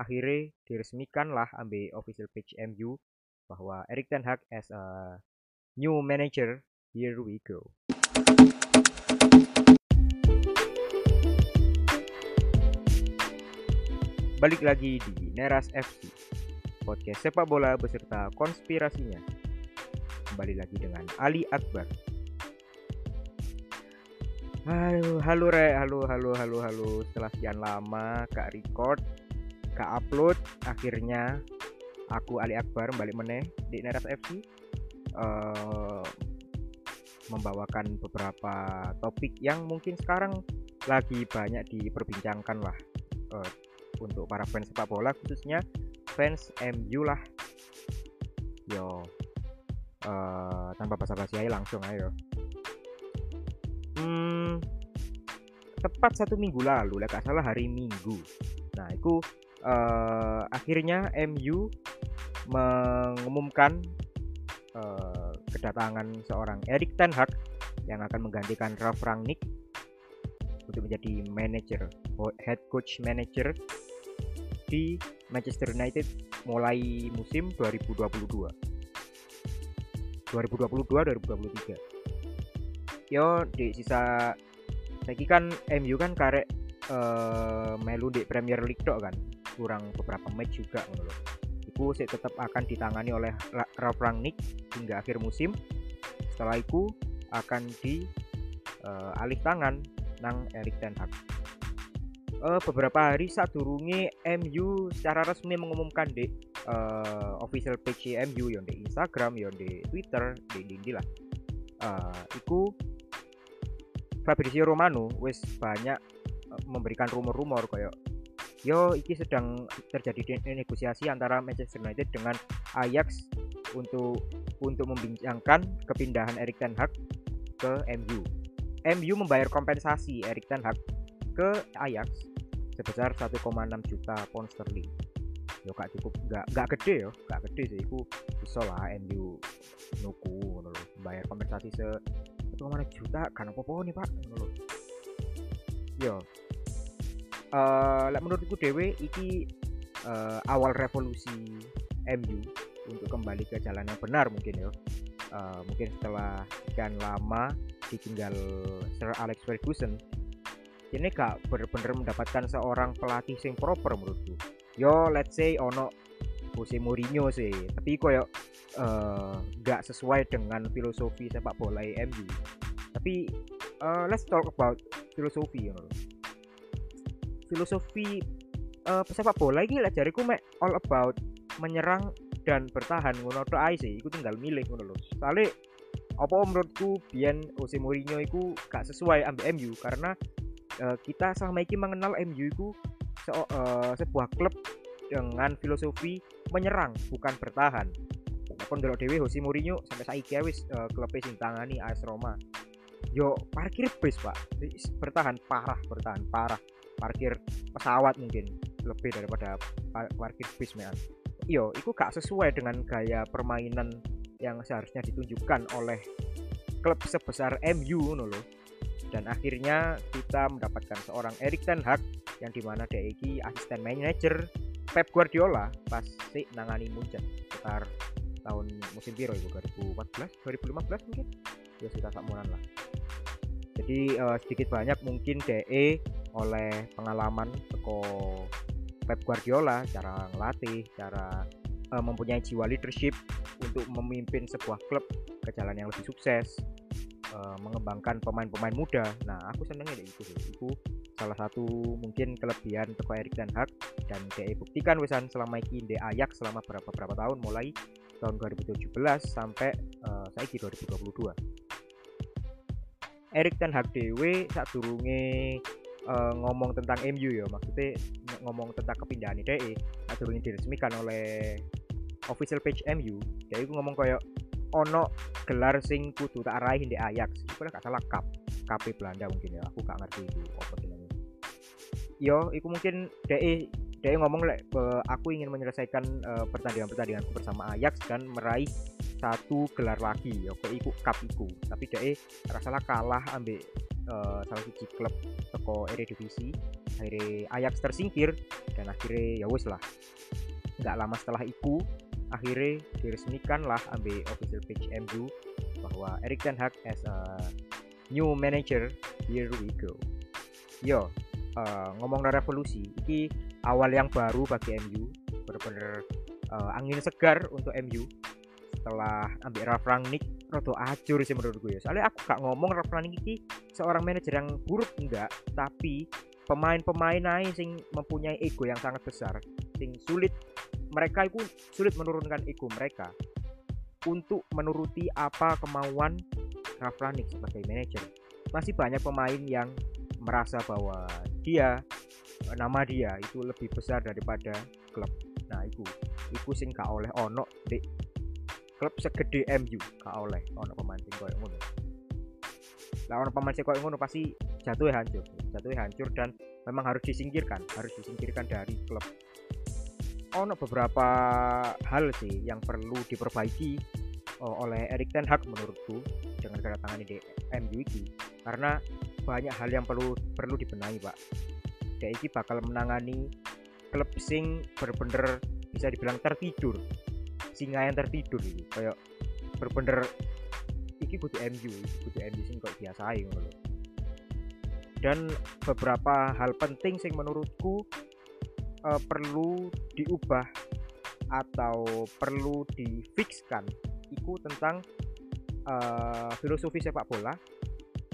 akhirnya diresmikan lah ambil official page MU bahwa Erik Ten Hag as a new manager here we go. Balik lagi di Neras FC podcast sepak bola beserta konspirasinya. Kembali lagi dengan Ali Akbar. Halo, halo re, halo, halo, halo, halo. Setelah sekian lama gak record, gak upload, akhirnya aku Ali Akbar balik meneh di Neras FC uh, membawakan beberapa topik yang mungkin sekarang lagi banyak diperbincangkan lah uh, untuk para fans sepak bola khususnya fans MU lah. Yo, uh, tanpa basa-basi langsung ayo hmm, tepat satu minggu lalu, lah salah hari Minggu. Nah, itu uh, akhirnya MU mengumumkan uh, kedatangan seorang Erik Ten Hag yang akan menggantikan Ralf Rangnick untuk menjadi manager, head coach manager di Manchester United mulai musim 2022. 2022-2023 yo di sisa lagi kan MU kan karek uh, melu di Premier League dok kan kurang beberapa match juga menurut itu sih tetap akan ditangani oleh Ralf Rangnick hingga akhir musim. Setelah itu akan di uh, alih tangan nang Erik Ten Hag. Uh, beberapa hari saat turungi MU secara resmi mengumumkan di uh, official page MU yang di Instagram yang di Twitter di di, lah. Uh, itu Fabrizio Romano wis banyak eh, memberikan rumor-rumor kayak yo iki sedang terjadi negosiasi antara Manchester United dengan Ajax untuk untuk membincangkan kepindahan Erik Ten Hag ke MU. MU membayar kompensasi Erik Ten Hag ke Ajax sebesar 1,6 juta pound sterling. Yo gak cukup gak gak gede yo, gak gede sih iku bisa lah MU nuku ngono bayar kompensasi se mana juta kan apa-apa nih pak ngono yo uh, menurutku dewe iki uh, awal revolusi MU untuk kembali ke jalan yang benar mungkin ya. Uh, mungkin setelah sekian lama ditinggal Sir Alex Ferguson ini gak bener-bener mendapatkan seorang pelatih sing proper menurutku. Yo let's say ono Jose Mourinho sih tapi koyo uh, gak sesuai dengan filosofi sepak bola MU tapi uh, let's talk about filosofi you know. Filosofi uh, sepak bola ini lah jariku mek all about menyerang dan bertahan. Ngono tok ae sih iku tinggal milih ngono lho. Soalnya apa menurutku biyen Jose Mourinho iku gak sesuai ambil MU karena uh, kita sama iki mengenal MU iku se uh, sebuah klub dengan filosofi menyerang bukan bertahan. Kon delok dhewe Jose Mourinho sampai saiki wis uh, klub sing tangani AS Roma. Yo parkir bis pak. Bertahan parah bertahan parah parkir pesawat mungkin lebih daripada parkir bis mean yo itu gak sesuai dengan gaya permainan yang seharusnya ditunjukkan oleh klub sebesar MU loh dan akhirnya kita mendapatkan seorang Erik Ten Hag yang di mana dia ini asisten manager Pep Guardiola pas si nangani Munchen sekitar tahun musim biru itu 2014 2015 mungkin. Ya sudah tak lah. Jadi uh, sedikit banyak mungkin DE oleh pengalaman teko Pep Guardiola cara ngelatih cara uh, mempunyai jiwa leadership untuk memimpin sebuah klub ke jalan yang lebih sukses uh, mengembangkan pemain-pemain muda. Nah aku senengnya itu itu salah satu mungkin kelebihan teko Erik Ten Hag dan DE buktikan wisan selama ini di Ajax selama berapa berapa tahun mulai tahun 2017 sampai uh, saiki 2022 Erik Ten Hag dewe saat durunge uh, ngomong tentang MU ya maksudnya ngomong tentang kepindahan DE saat durunge diresmikan oleh official page MU dia itu ngomong kayak ono gelar sing kudu tak arahin di Ajax. Itu gak salah cup KP Belanda mungkin ya aku gak ngerti itu apa jenenge. Yo itu mungkin DE DE ngomong lek aku ingin menyelesaikan uh, pertandingan-pertandinganku bersama Ajax dan meraih satu gelar lagi. Ya kok ikut cup iku. Tapi dia salah kalah ambil uh, salah satu klub toko Eredivisie. Akhirnya Ajax tersingkir dan akhirnya ya wis lah nggak lama setelah itu akhirnya diresmikan lah ambil official page MU bahwa Erik Ten Hag as a new manager here we go. Yo uh, ngomong revolusi ini awal yang baru bagi MU bener-bener uh, angin segar untuk MU setelah ambil Ralf Rangnick roto acur sih menurut gue soalnya aku gak ngomong Ralf Rangnick ini seorang manajer yang buruk enggak. Tapi pemain-pemain lain sing mempunyai ego yang sangat besar sing sulit mereka itu sulit menurunkan ego mereka untuk menuruti apa kemauan Ralf sebagai manajer. Masih banyak pemain yang merasa bahwa dia nama dia itu lebih besar daripada klub. Nah itu itu sing gak oleh ono di klub segede MU gak oleh. Ono pemain sing koyo ngono. Lah ono pemain sing koyo ngono pasti jatuhnya hancur. Jatuhnya hancur dan memang harus disingkirkan harus disingkirkan dari klub. Ono beberapa hal sih yang perlu diperbaiki uh, oleh Erik Ten Hag menurutku dengan kedatangan di MU ini karena banyak hal yang perlu perlu dibenahi pak. Dia ini bakal menangani klub sing bener-bener bisa dibilang tertidur singa yang tertidur ini kayak bener-bener iki kudu MU kudu MU sing kok biasa ngono dan beberapa hal penting sing menurutku uh, perlu diubah atau perlu difixkan itu tentang uh, filosofi sepak bola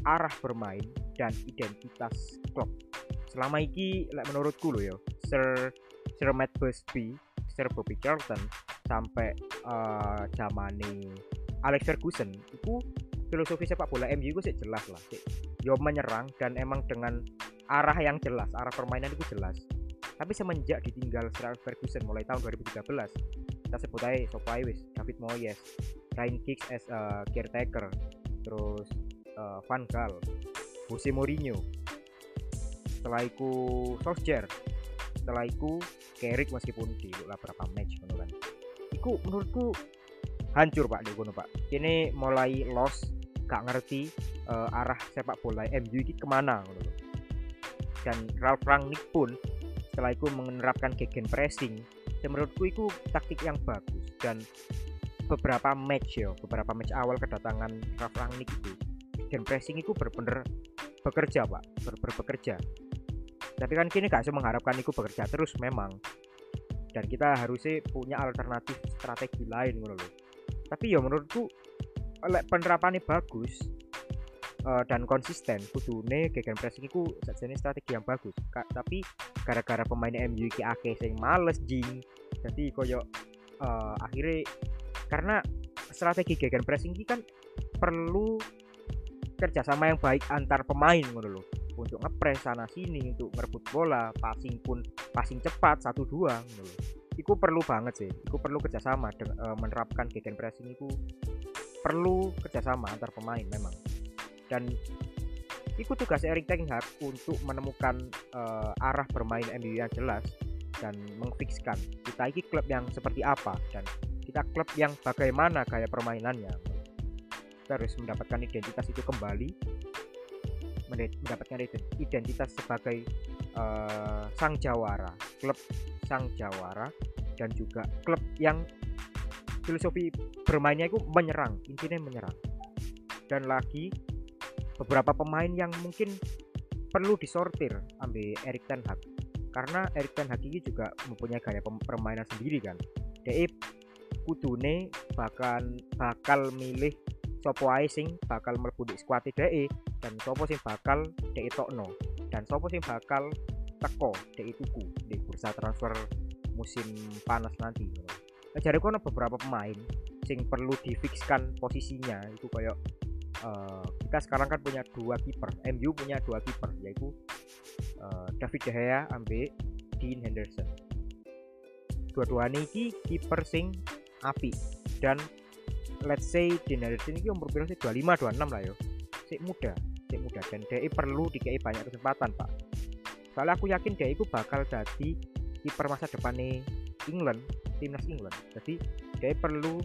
arah bermain dan identitas klub. Selama ini menurutku loh ya Sir Sir Matt Busby Sir Bobby Charlton sampai uh, zamani Alex Ferguson itu filosofi sepak bola MU itu sih jelas lah sih yo menyerang dan emang dengan arah yang jelas arah permainan itu jelas. Tapi semenjak ditinggal Sir Alex Ferguson mulai tahun 2013 kita sebut aja Sopai wis David Moyes Ryan Giggs as a caretaker terus uh, Van Gaal Jose Mourinho. Setelah itu Solskjaer setelah itu Carrick meskipun di beberapa match iku menurutku hancur pak di pak. Ini mulai lost gak ngerti uh, arah sepak bola MU ini ke mana gitu. dan Ralf Rangnick pun setelah itu menerapkan gegen pressing dan menurutku itu taktik yang bagus. Dan beberapa match ya beberapa match awal kedatangan Ralf Rangnick itu gegen pressing itu benar-benar bekerja pak. Benar bekerja. Tapi kan kini gak mengharapkan itu bekerja terus memang dan kita harusnya punya alternatif strategi lain menurut tapi ya menurutku penerapannya bagus uh, dan konsisten kudune gegen pressing itu jenis strategi yang bagus. Ka tapi gara-gara pemain MU ki akeh sing males jing jadi koyo uh, akhirnya karena strategi gegen pressing ini kan perlu kerjasama yang baik antar pemain menurut untuk ngepres sana sini untuk merebut bola passing pun passing cepat satu dua itu perlu banget sih itu perlu kerjasama dengan, uh, menerapkan gegen pressing itu perlu kerjasama antar pemain memang. Dan itu tugas Erik Ten Hag untuk menemukan uh, arah bermain MU yang jelas dan mengfixkan kita ini klub yang seperti apa dan kita klub yang bagaimana gaya permainannya. Kita harus mendapatkan identitas itu kembali mendapatkan identitas sebagai uh, sang jawara, klub sang jawara dan juga klub yang filosofi bermainnya itu menyerang, intinya menyerang. Dan lagi beberapa pemain yang mungkin perlu disortir ambil Erik Ten Hag karena Erik Ten Hag ini juga mempunyai gaya permainan sendiri kan. Dia kudune bakal bakal milih sopo ae sing bakal mlebu di squad DE dan sopo sing bakal DE tokno dan sopo sing bakal teko DE tuku di bursa transfer musim panas nanti. Nah, jadi kono beberapa pemain sing perlu difixkan posisinya. Itu kayak uh, kita sekarang kan punya dua kiper. MU punya dua kiper yaitu uh, David De Gea ambil Dean Henderson. Dua-duanya ini kiper sing api dan let's say di Henderson ini umur berapa sih? 25 26 lah yo. Si muda si muda dan dia perlu dikei banyak kesempatan pak. Soalnya aku yakin dia itu bakal jadi kiper masa depan nih England timnas England. Jadi dia perlu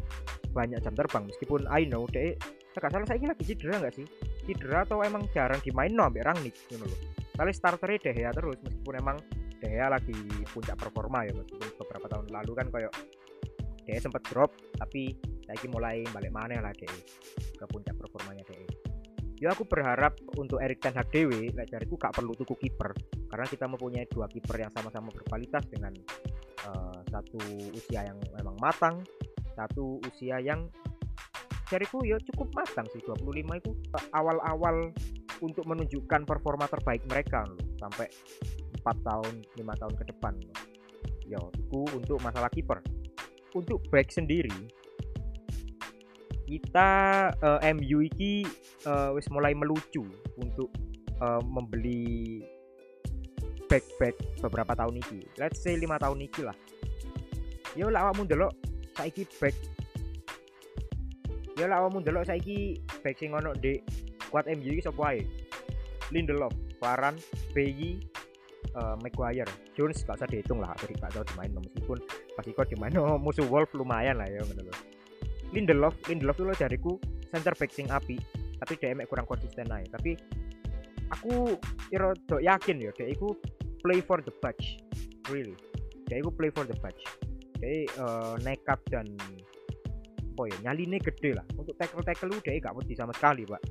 banyak jam terbang. Meskipun I know dia nggak salah saya lagi cedera nggak sih? Cedera atau emang jarang dimain? No ambil Rangnick gitu loh soalnya starternya De Gea terus meskipun emang De Gea lagi puncak performa ya meskipun beberapa tahun lalu kan kayak De sempat drop tapi lagi mulai balik mana lah De ke puncak performanya De ya aku berharap untuk Erik Ten Hag dewe lek jariku gak perlu tuku kiper. Karena kita mempunyai dua kiper yang sama-sama berkualitas dengan uh, satu usia yang memang matang satu usia yang jariku ya cukup matang sih. 25 itu awal-awal untuk menunjukkan performa terbaik mereka loh. Sampai 4 tahun 5 tahun ke depan loh. ya itu untuk masalah kiper. Untuk back sendiri kita uh, eh, MU ini uh, wis mulai melucu untuk uh, membeli back back beberapa tahun ini let's say lima tahun ini lah. Ya lah awakmu ndelok saiki back ya lah awakmu ndelok saiki back sing ono di kuat MU iki sapa ae? Lindelof Varane Bayi uh, Maguire. Jones gak usah dihitung lah gak tahu dimain meskipun pasti dimain oh, musuh Wolf lumayan lah ya menurut Lindelof Lindelof itu jariku center back sing api tapi dia kurang konsisten aja tapi aku iro yakin ya dia itu play for the badge really dia itu play for the badge dia uh, nekat dan apa ya nyaline gede lah. Untuk tackle tackle udah gak mesti sama sekali pak.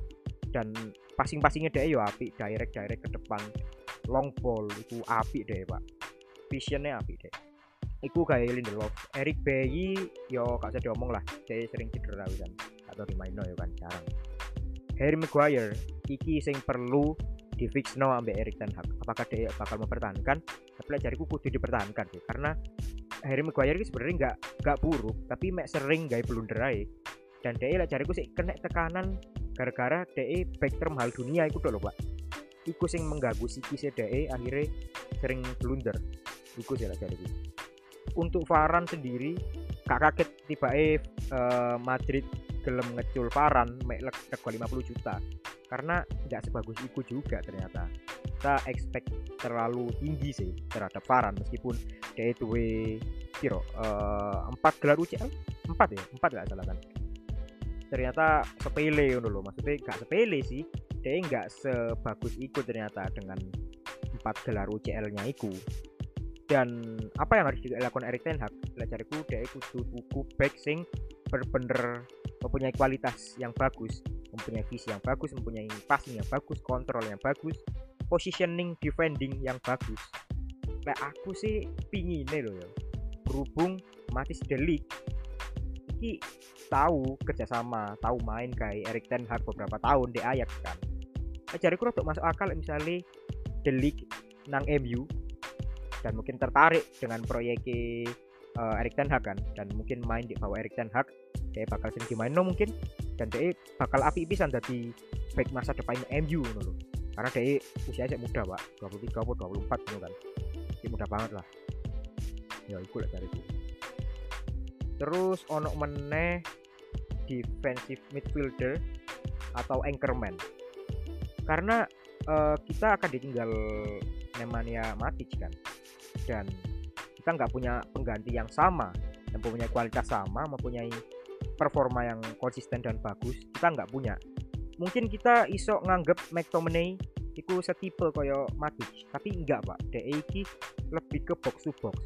Dan passing-passingnya dia yo api direct direct ke depan. Long ball itu api deh pak. Visionnya api deh Iku kayak Lindelof, Eric Bayi yo gak usah diomong lah, dia sering cedera kan, atau di main yo kan jarang. Harry Maguire, iki sing perlu di fix no ambil Eric Ten Hag. Apakah dia bakal mempertahankan? Tapi cariku kudu dipertahankan sih, karena Harry Maguire ini sebenarnya nggak nggak buruk tapi mek sering gak blunder dan dia lah cariku sih kena tekanan gara-gara dia back termahal dunia itu loh pak. Iku sing mengganggu psikis DE akhirnya sering blunder. Iku sih lah cariku untuk Varan sendiri gak kaget tiba eh Madrid gelem ngecul Varan mek lego 50 juta. Karena tidak sebagus itu juga ternyata. Kita expect terlalu tinggi sih terhadap Varan meskipun dia itu kiro uh, empat gelar UCL empat ya? Empat nggak salah kan? Ternyata sepele dulu maksudnya nggak sepele sih. Dia nggak sebagus itu ternyata dengan empat gelar UCL-nya itu dan apa yang harus dilakukan Erik Ten Hag? Cariku dia kudu buku back sing bener-bener mempunyai kualitas yang bagus mempunyai visi yang bagus mempunyai passing yang bagus kontrol yang bagus positioning defending yang bagus. Nah aku sih pingin loh ya. Berhubung Matis Delik ini tahu kerjasama tahu main kayak Erik Ten Hag beberapa tahun di Ajax kan. Nah, jariku untuk masuk akal misalnya Delik nang MU dan mungkin tertarik dengan proyek uh, Erik Ten Hag kan. Dan mungkin main di bawah Erik Ten Hag dia bakal sering dimain no mungkin. Dan dia bakal api bisa dari baik masa depannya MU loh karena dia usianya muda pak. 23 atau 24 gitu kan. Dia muda banget lah. Ya lah dari itu terus ono meneh defensive midfielder atau anchorman karena uh, kita akan ditinggal Nemanja Matic kan dan kita nggak punya pengganti yang sama yang mempunyai kualitas sama mempunyai performa yang konsisten dan bagus kita nggak punya. Mungkin kita iso nganggep McTominay itu setipe koyo Matic tapi enggak pak. DE lebih ke box to box.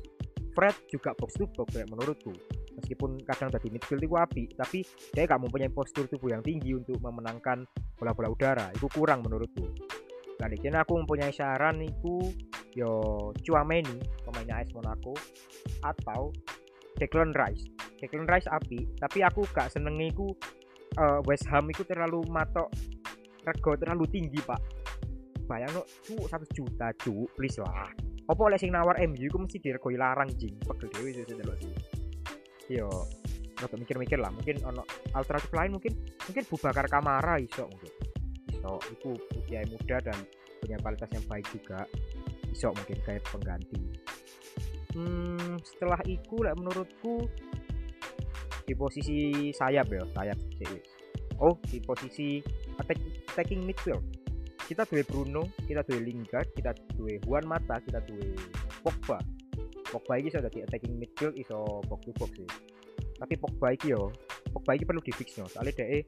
Fred juga box to box kayak menurutku. Meskipun kadang tadi midfield itu api tapi dia gak mempunyai postur tubuh yang tinggi untuk memenangkan bola-bola udara. Itu kurang menurutku. Kali ini aku mempunyai saran itu yo Chouameni pemainnya AS Monaco atau Declan Rice. Declan Rice api tapi aku gak seneng itu uh, West Ham itu terlalu matok rego terlalu tinggi pak. Bayang no cu satu juta cu please lah. Apa oleh sing nawar MU itu mesti direkoi larang jing. Pegel dewi sih yo Rada mikir-mikir lah. Mungkin ono alternatif lain mungkin mungkin Bubakar Kamara iso mungkin. Iso itu usia muda dan punya kualitas yang baik juga iso mungkin kayak pengganti. Hmm, setelah itu lah menurutku di posisi sayap ya sayap oh di posisi attack, attacking midfield kita duwe Bruno kita duwe Lingard kita duwe Juan Mata kita duwe Pogba. Pogba ini sudah di attacking midfield iso box to box sih. Tapi Pogba ini yo Pogba ini perlu di fix no soalnya dia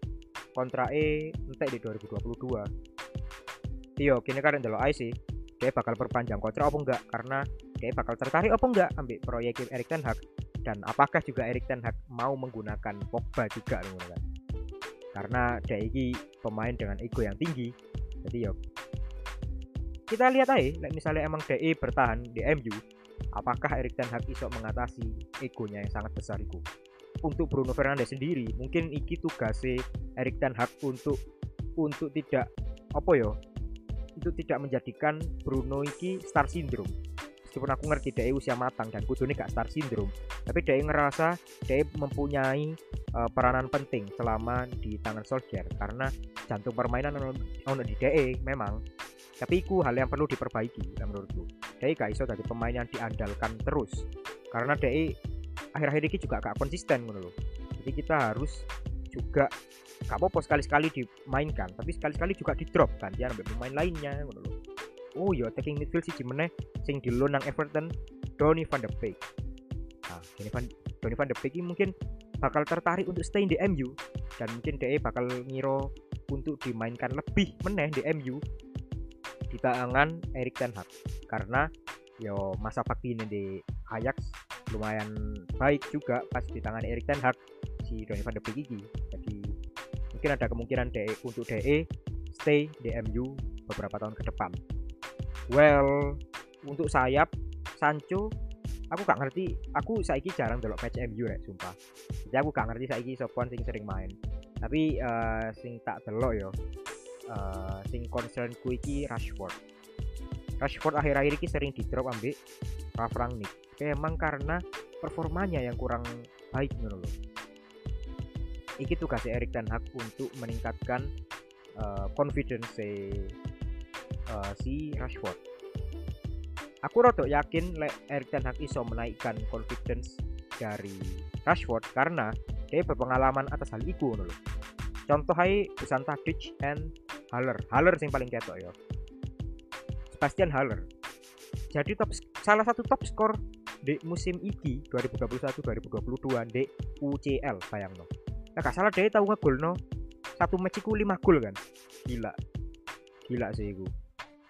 kontrak E entek di 2022 iya kini kan delok sih dia bakal perpanjang kontrak apa enggak? Karena dia bakal tertarik apa enggak? Ambil proyek Erik Ten Hag. Dan apakah juga Erik Ten Hag mau menggunakan Pogba juga kan? Karena dia ini pemain dengan ego yang tinggi. Jadi yuk kita lihat aja misalnya emang DE bertahan di MU apakah Erik Ten Hag iso mengatasi egonya yang sangat besar itu? Untuk Bruno Fernandes sendiri mungkin iki tugasnya Erik Ten Hag untuk untuk tidak apa yo itu tidak menjadikan Bruno iki star syndrome. Meskipun aku ngerti dia usia matang dan kudune gak star syndrome tapi dia ngerasa dia mempunyai uh, peranan penting selama di tangan Solskjaer. Karena jantung permainan ono di DE memang tapi itu hal yang perlu diperbaiki menurutku. DE gak iso dari pemain yang diandalkan terus. Karena DE akhir-akhir ini juga gak konsisten menurut jadi kita harus juga gak apa-apa sekali-sekali dimainkan tapi sekali-sekali juga di drop dia ambil pemain lainnya menurut oh iya taking midfield sih gimana sing di loan Everton Donny van de Beek. Nah Donny van, Donny van de Beek ini mungkin bakal tertarik untuk stay di MU dan mungkin DE bakal ngiro untuk dimainkan lebih meneh di MU di tangan Erik Ten Hag. Karena yo masa bakti ini di Ajax lumayan baik juga pas di tangan Erik Ten Hag si Donny van de Beek ini mungkin ada kemungkinan DE untuk DE stay di MU beberapa tahun ke depan. Well untuk sayap Sancho aku gak ngerti. Aku saiki jarang delok match MU rek sumpah. Jadi aku gak ngerti saiki sopon sing sering main. Tapi uh, sing tak delok yo uh, sing concern ku iki Rashford. Rashford akhir-akhir ini sering di drop ambil Ralf Rangnick. Memang karena performanya yang kurang baik menurut ini tugas Erik Ten Hag untuk meningkatkan uh, confidence uh, si Rashford. Aku rada yakin lek Erik Ten Hag iso menaikkan confidence dari Rashford karena dia berpengalaman atas hal itu menurut contoh hai Dusan Tadic and Haller. Haller yang paling ketok ya. Sebastian Haller. Jadi top salah satu top skor di musim ini 2021-2022 di UCL sayang no nah gak salah dia tahu ngegol no satu match iku 5 gol kan? Gila. Gila sih iku.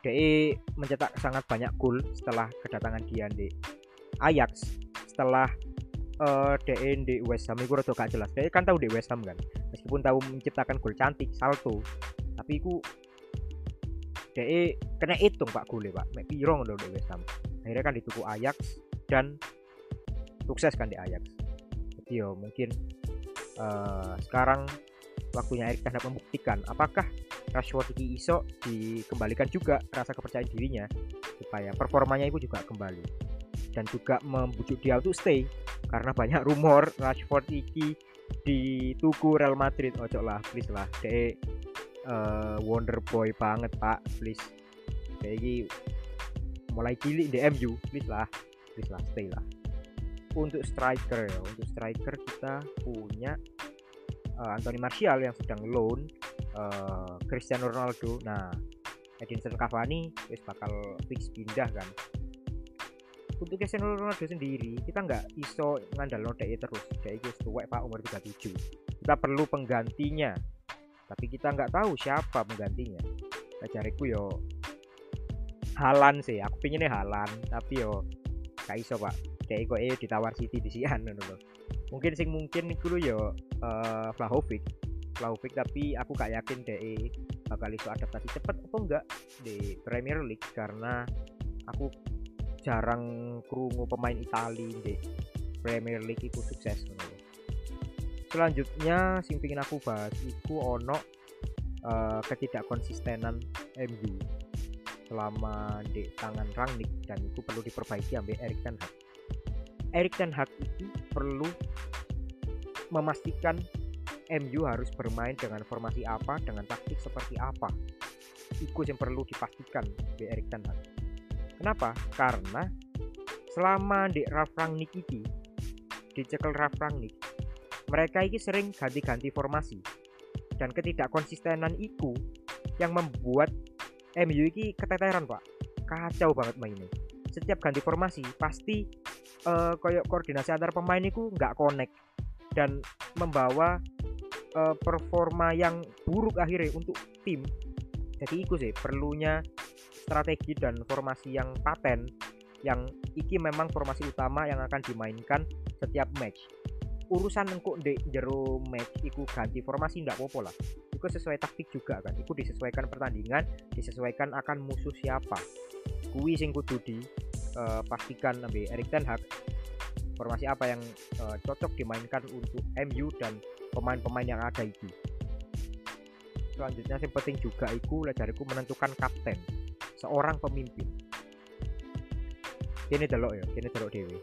Dia mencetak sangat banyak gol setelah kedatangan dia di Ajax setelah uh, DE di West Ham. Itu rada gak jelas. Dia kan tahu di West Ham kan? Meskipun tahu menciptakan gol cantik salto. Tapi iku DE kena hitung pak gole pak. Mek piro ngono di West Ham? Akhirnya kan dituku Ajax dan sukses kan di Ajax. Jadi yo mungkin uh, sekarang waktunya Erik Ten membuktikan apakah Rashford ini iso dikembalikan juga rasa kepercayaan dirinya supaya performanya itu juga kembali. Dan juga membujuk dia untuk stay karena banyak rumor Rashford iki di tuku Real Madrid. Ojo lah please lah. De uh, wonder boy banget pak. Please. Kayak mulai cilik di MU please lah. Please lah stay lah untuk striker ya untuk striker kita punya uh, Anthony Martial yang sedang loan uh, Cristiano Ronaldo. Nah Edinson Cavani wis bakal fix pindah kan. Untuk Cristiano Ronaldo sendiri kita nggak iso ngandal DE terus. DE itu tuwek pak umur 37 kita perlu penggantinya. Tapi kita nggak tahu siapa penggantinya. Nah cariku yo Halan sih. Aku pinginnya Halan tapi yo gak iso pak kayak kok eh ditawar City di Sian loh mungkin sing mungkin dulu yo uh, Vlahovic. Tapi aku gak yakin deh bakal iso adaptasi cepet apa enggak di Premier League karena aku jarang krungu pemain Italia di Premier League itu sukses selanjutnya sing pingin aku bahas itu ono uh, ketidakkonsistenan MU selama di tangan Rangnick dan itu perlu diperbaiki ambil Erik Ten Hag. Erik Ten Hag itu perlu memastikan MU harus bermain dengan formasi apa, dengan taktik seperti apa. Itu yang perlu dipastikan di Erik Ten Hag. Kenapa? Karena selama di Ralf Rangnick ini dicekel Ralf Rangnick, mereka ini sering ganti-ganti formasi dan ketidakkonsistenan itu yang membuat MU ini keteteran pak kacau banget mainnya setiap ganti formasi pasti uh, koyok koordinasi antar pemain itu nggak connect dan membawa uh, performa yang buruk akhirnya untuk tim. Jadi itu sih perlunya strategi dan formasi yang paten yang iki memang formasi utama yang akan dimainkan setiap match. Urusan engkau di jero match iku ganti formasi ndak apa lah. Itu sesuai taktik juga kan. Itu disesuaikan pertandingan disesuaikan akan musuh siapa. Kui sing kudu di uh, pastikan nabi Erik Ten Hag. Formasi apa yang uh, cocok dimainkan untuk MU dan pemain-pemain yang ada itu. Selanjutnya yang penting juga itu lajariku menentukan kapten. Seorang pemimpin. Ini delok ya ini delok dewi.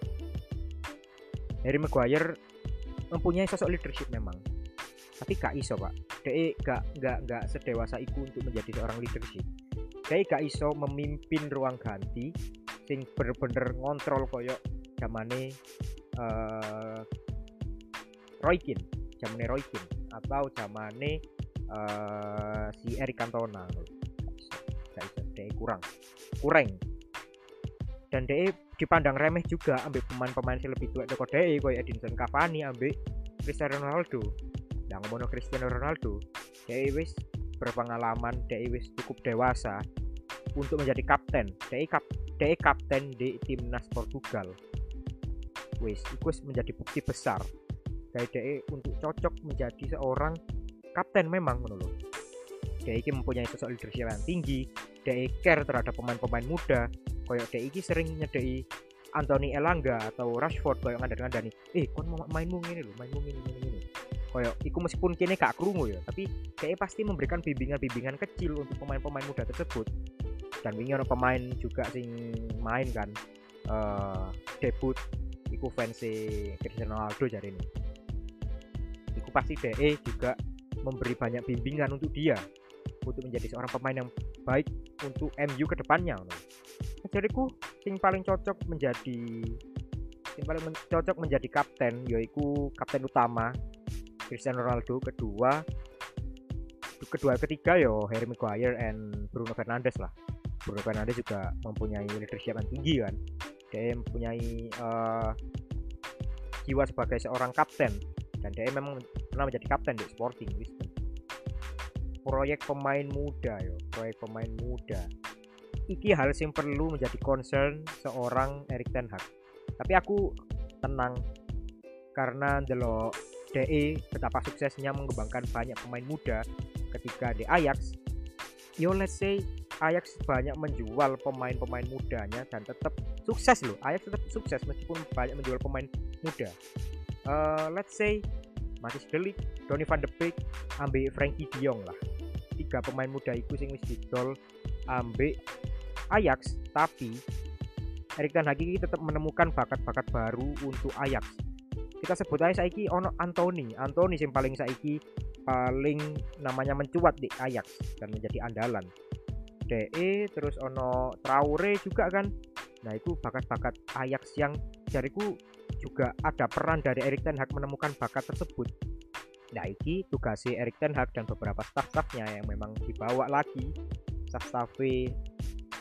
Harry Maguire mempunyai sosok leadership memang. Tapi gak iso pak. Dia gak gak gak sedewasa itu untuk menjadi seorang leadership. Dia gak iso memimpin ruang ganti sing bener-bener ngontrol koyok zamane uh, Roy Keane zamane Roy Keane atau zamane uh, si Eric Cantona. Gak kurang kurang. Dan dia dipandang remeh juga ambil pemain-pemain yang lebih tua dia kayak Edinson Cavani ambil Cristiano Ronaldo. Yang ngomong Cristiano Ronaldo dia wis berpengalaman dia wis cukup dewasa untuk menjadi kapten. Dia kap dia kapten di timnas Portugal. Wis itu menjadi bukti besar. Dari dia untuk cocok menjadi seorang kapten memang menurut dia ini mempunyai sosok leadership yang tinggi. Dia care terhadap pemain-pemain muda. Koyok dia ini sering nyedai Anthony Elanga atau Rashford koyok ada dengan Dani eh kon mau mainmu ini loh mainmu ini ini ini koyok iku meskipun kini gak kerungu ya tapi kayaknya pasti memberikan bimbingan-bimbingan kecil untuk pemain-pemain muda tersebut dan wingi ono pemain juga sing main kan uh, debut iku fans Cristiano Ronaldo jadi ini. Iku pasti DE juga memberi banyak bimbingan untuk dia untuk menjadi seorang pemain yang baik untuk MU ke depannya jadiku sing paling cocok menjadi sing paling men cocok menjadi kapten yaitu kapten utama Cristiano Ronaldo kedua kedua ketiga yo Harry Maguire and Bruno Fernandes lah Bruno Fernandes juga mempunyai leadership yang tinggi kan? Dia mempunyai uh, jiwa sebagai seorang kapten. Dan dia memang pernah menjadi kapten di Sporting Lisbon. Proyek pemain muda yo. Proyek pemain muda. Iki hal yang perlu menjadi concern seorang Erik Ten Hag. Tapi aku tenang. Karena delo DE betapa suksesnya mengembangkan banyak pemain muda ketika di Ajax yo let's say Ajax banyak menjual pemain-pemain mudanya dan tetap sukses loh. Ajax tetap sukses meskipun banyak menjual pemain muda. Uh, let's say Matis Delik, Donny van de Beek, ambil Frankie De Jong lah. Tiga pemain muda itu sing wis didol ambek Ajax tapi Erik Ten Hag tetap menemukan bakat-bakat baru untuk Ajax. Kita sebut aja saiki ono Anthony. Anthony yang paling saiki paling namanya mencuat di Ajax dan menjadi andalan DE terus ono Traore juga kan. Nah itu bakat-bakat Ajax yang jariku juga ada peran dari Erik Ten Hag menemukan bakat tersebut. Nah, ini tugasnya Erik Ten Hag dan beberapa staff-staffnya yang memang dibawa lagi. Staff-staff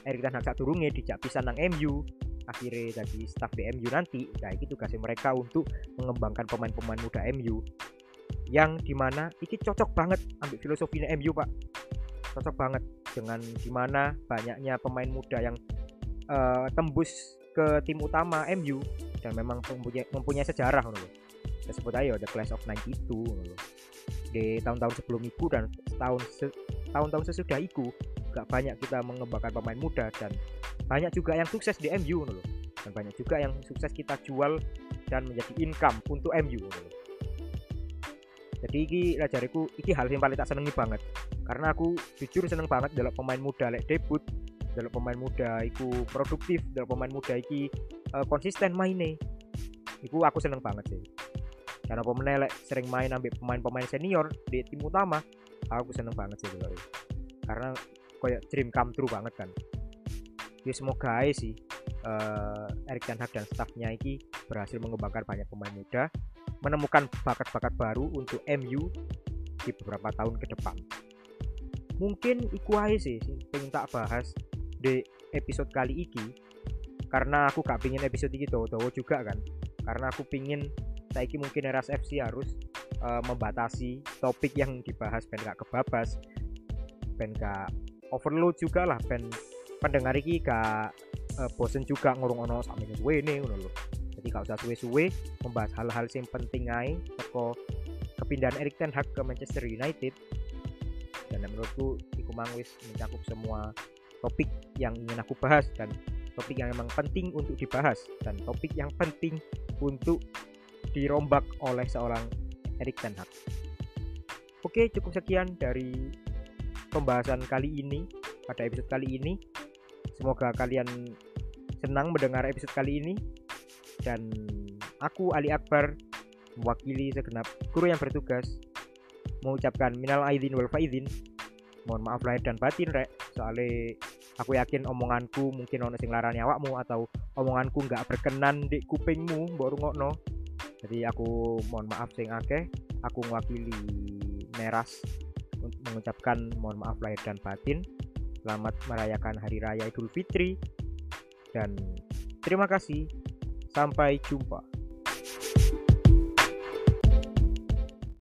Erik Ten Hag turunnya dijak bisa nang MU akhirnya jadi staff MU nanti. Nah ini tugasnya mereka untuk mengembangkan pemain-pemain muda MU yang di mana ini cocok banget ambil filosofinya MU pak. Cocok banget dengan di mana banyaknya pemain muda yang uh, tembus ke tim utama MU dan memang mempunyai, mempunyai sejarah loh kita sebut aja The Class of 92 di tahun-tahun sebelum itu dan tahun se tahun-tahun sesudah itu gak banyak kita mengembangkan pemain muda dan banyak juga yang sukses di MU loh dan banyak juga yang sukses kita jual dan menjadi income untuk MU loh. jadi iki jariku iki hal yang paling tak senengi banget karena aku jujur seneng banget dalam pemain muda lek debut dalam pemain muda iku produktif dalam pemain muda iki uh, konsisten mainnya iku aku seneng banget sih. Karena pemenelek sering main ambil pemain-pemain senior di tim utama aku seneng banget sih dulu karena kayak dream come true banget kan. Ya semoga aja sih uh, Erik Ten Hag dan staffnya ini berhasil mengembangkan banyak pemain muda menemukan bakat-bakat baru untuk MU di beberapa tahun ke depan mungkin iku aja sih pengen tak bahas di episode kali ini karena aku gak pingin episode ini tahu-tahu juga kan. Karena aku pingin saiki mungkin Eras FC harus uh, membatasi topik yang dibahas. Ben gak kebabas. Ben gak overload juga lah. Ben pendengar iki gak uh, bosen juga ngurung ono menit. Suwe nih ngono lho. Jadi gak usah suwe-suwe membahas hal-hal yang penting ae. Teko kepindahan Erik Ten Hag ke Manchester United dan menurutku iku mencakup semua topik yang ingin aku bahas dan topik yang memang penting untuk dibahas dan topik yang penting untuk dirombak oleh seorang Erik Ten Hag. Oke, cukup sekian dari pembahasan kali ini pada episode kali ini. Semoga kalian senang mendengar episode kali ini dan aku Ali Akbar mewakili segenap guru yang bertugas mengucapkan minal aidin wal faizin. Mohon maaf lahir dan batin rek. Soalnya aku yakin omonganku mungkin ono sing larani awakmu atau omonganku nggak berkenan di kupingmu baru ngono jadi aku mohon maaf sing akeh. Aku mewakili Meras mengucapkan mohon maaf lahir dan batin. Selamat merayakan hari raya Idul Fitri. Dan terima kasih. Sampai jumpa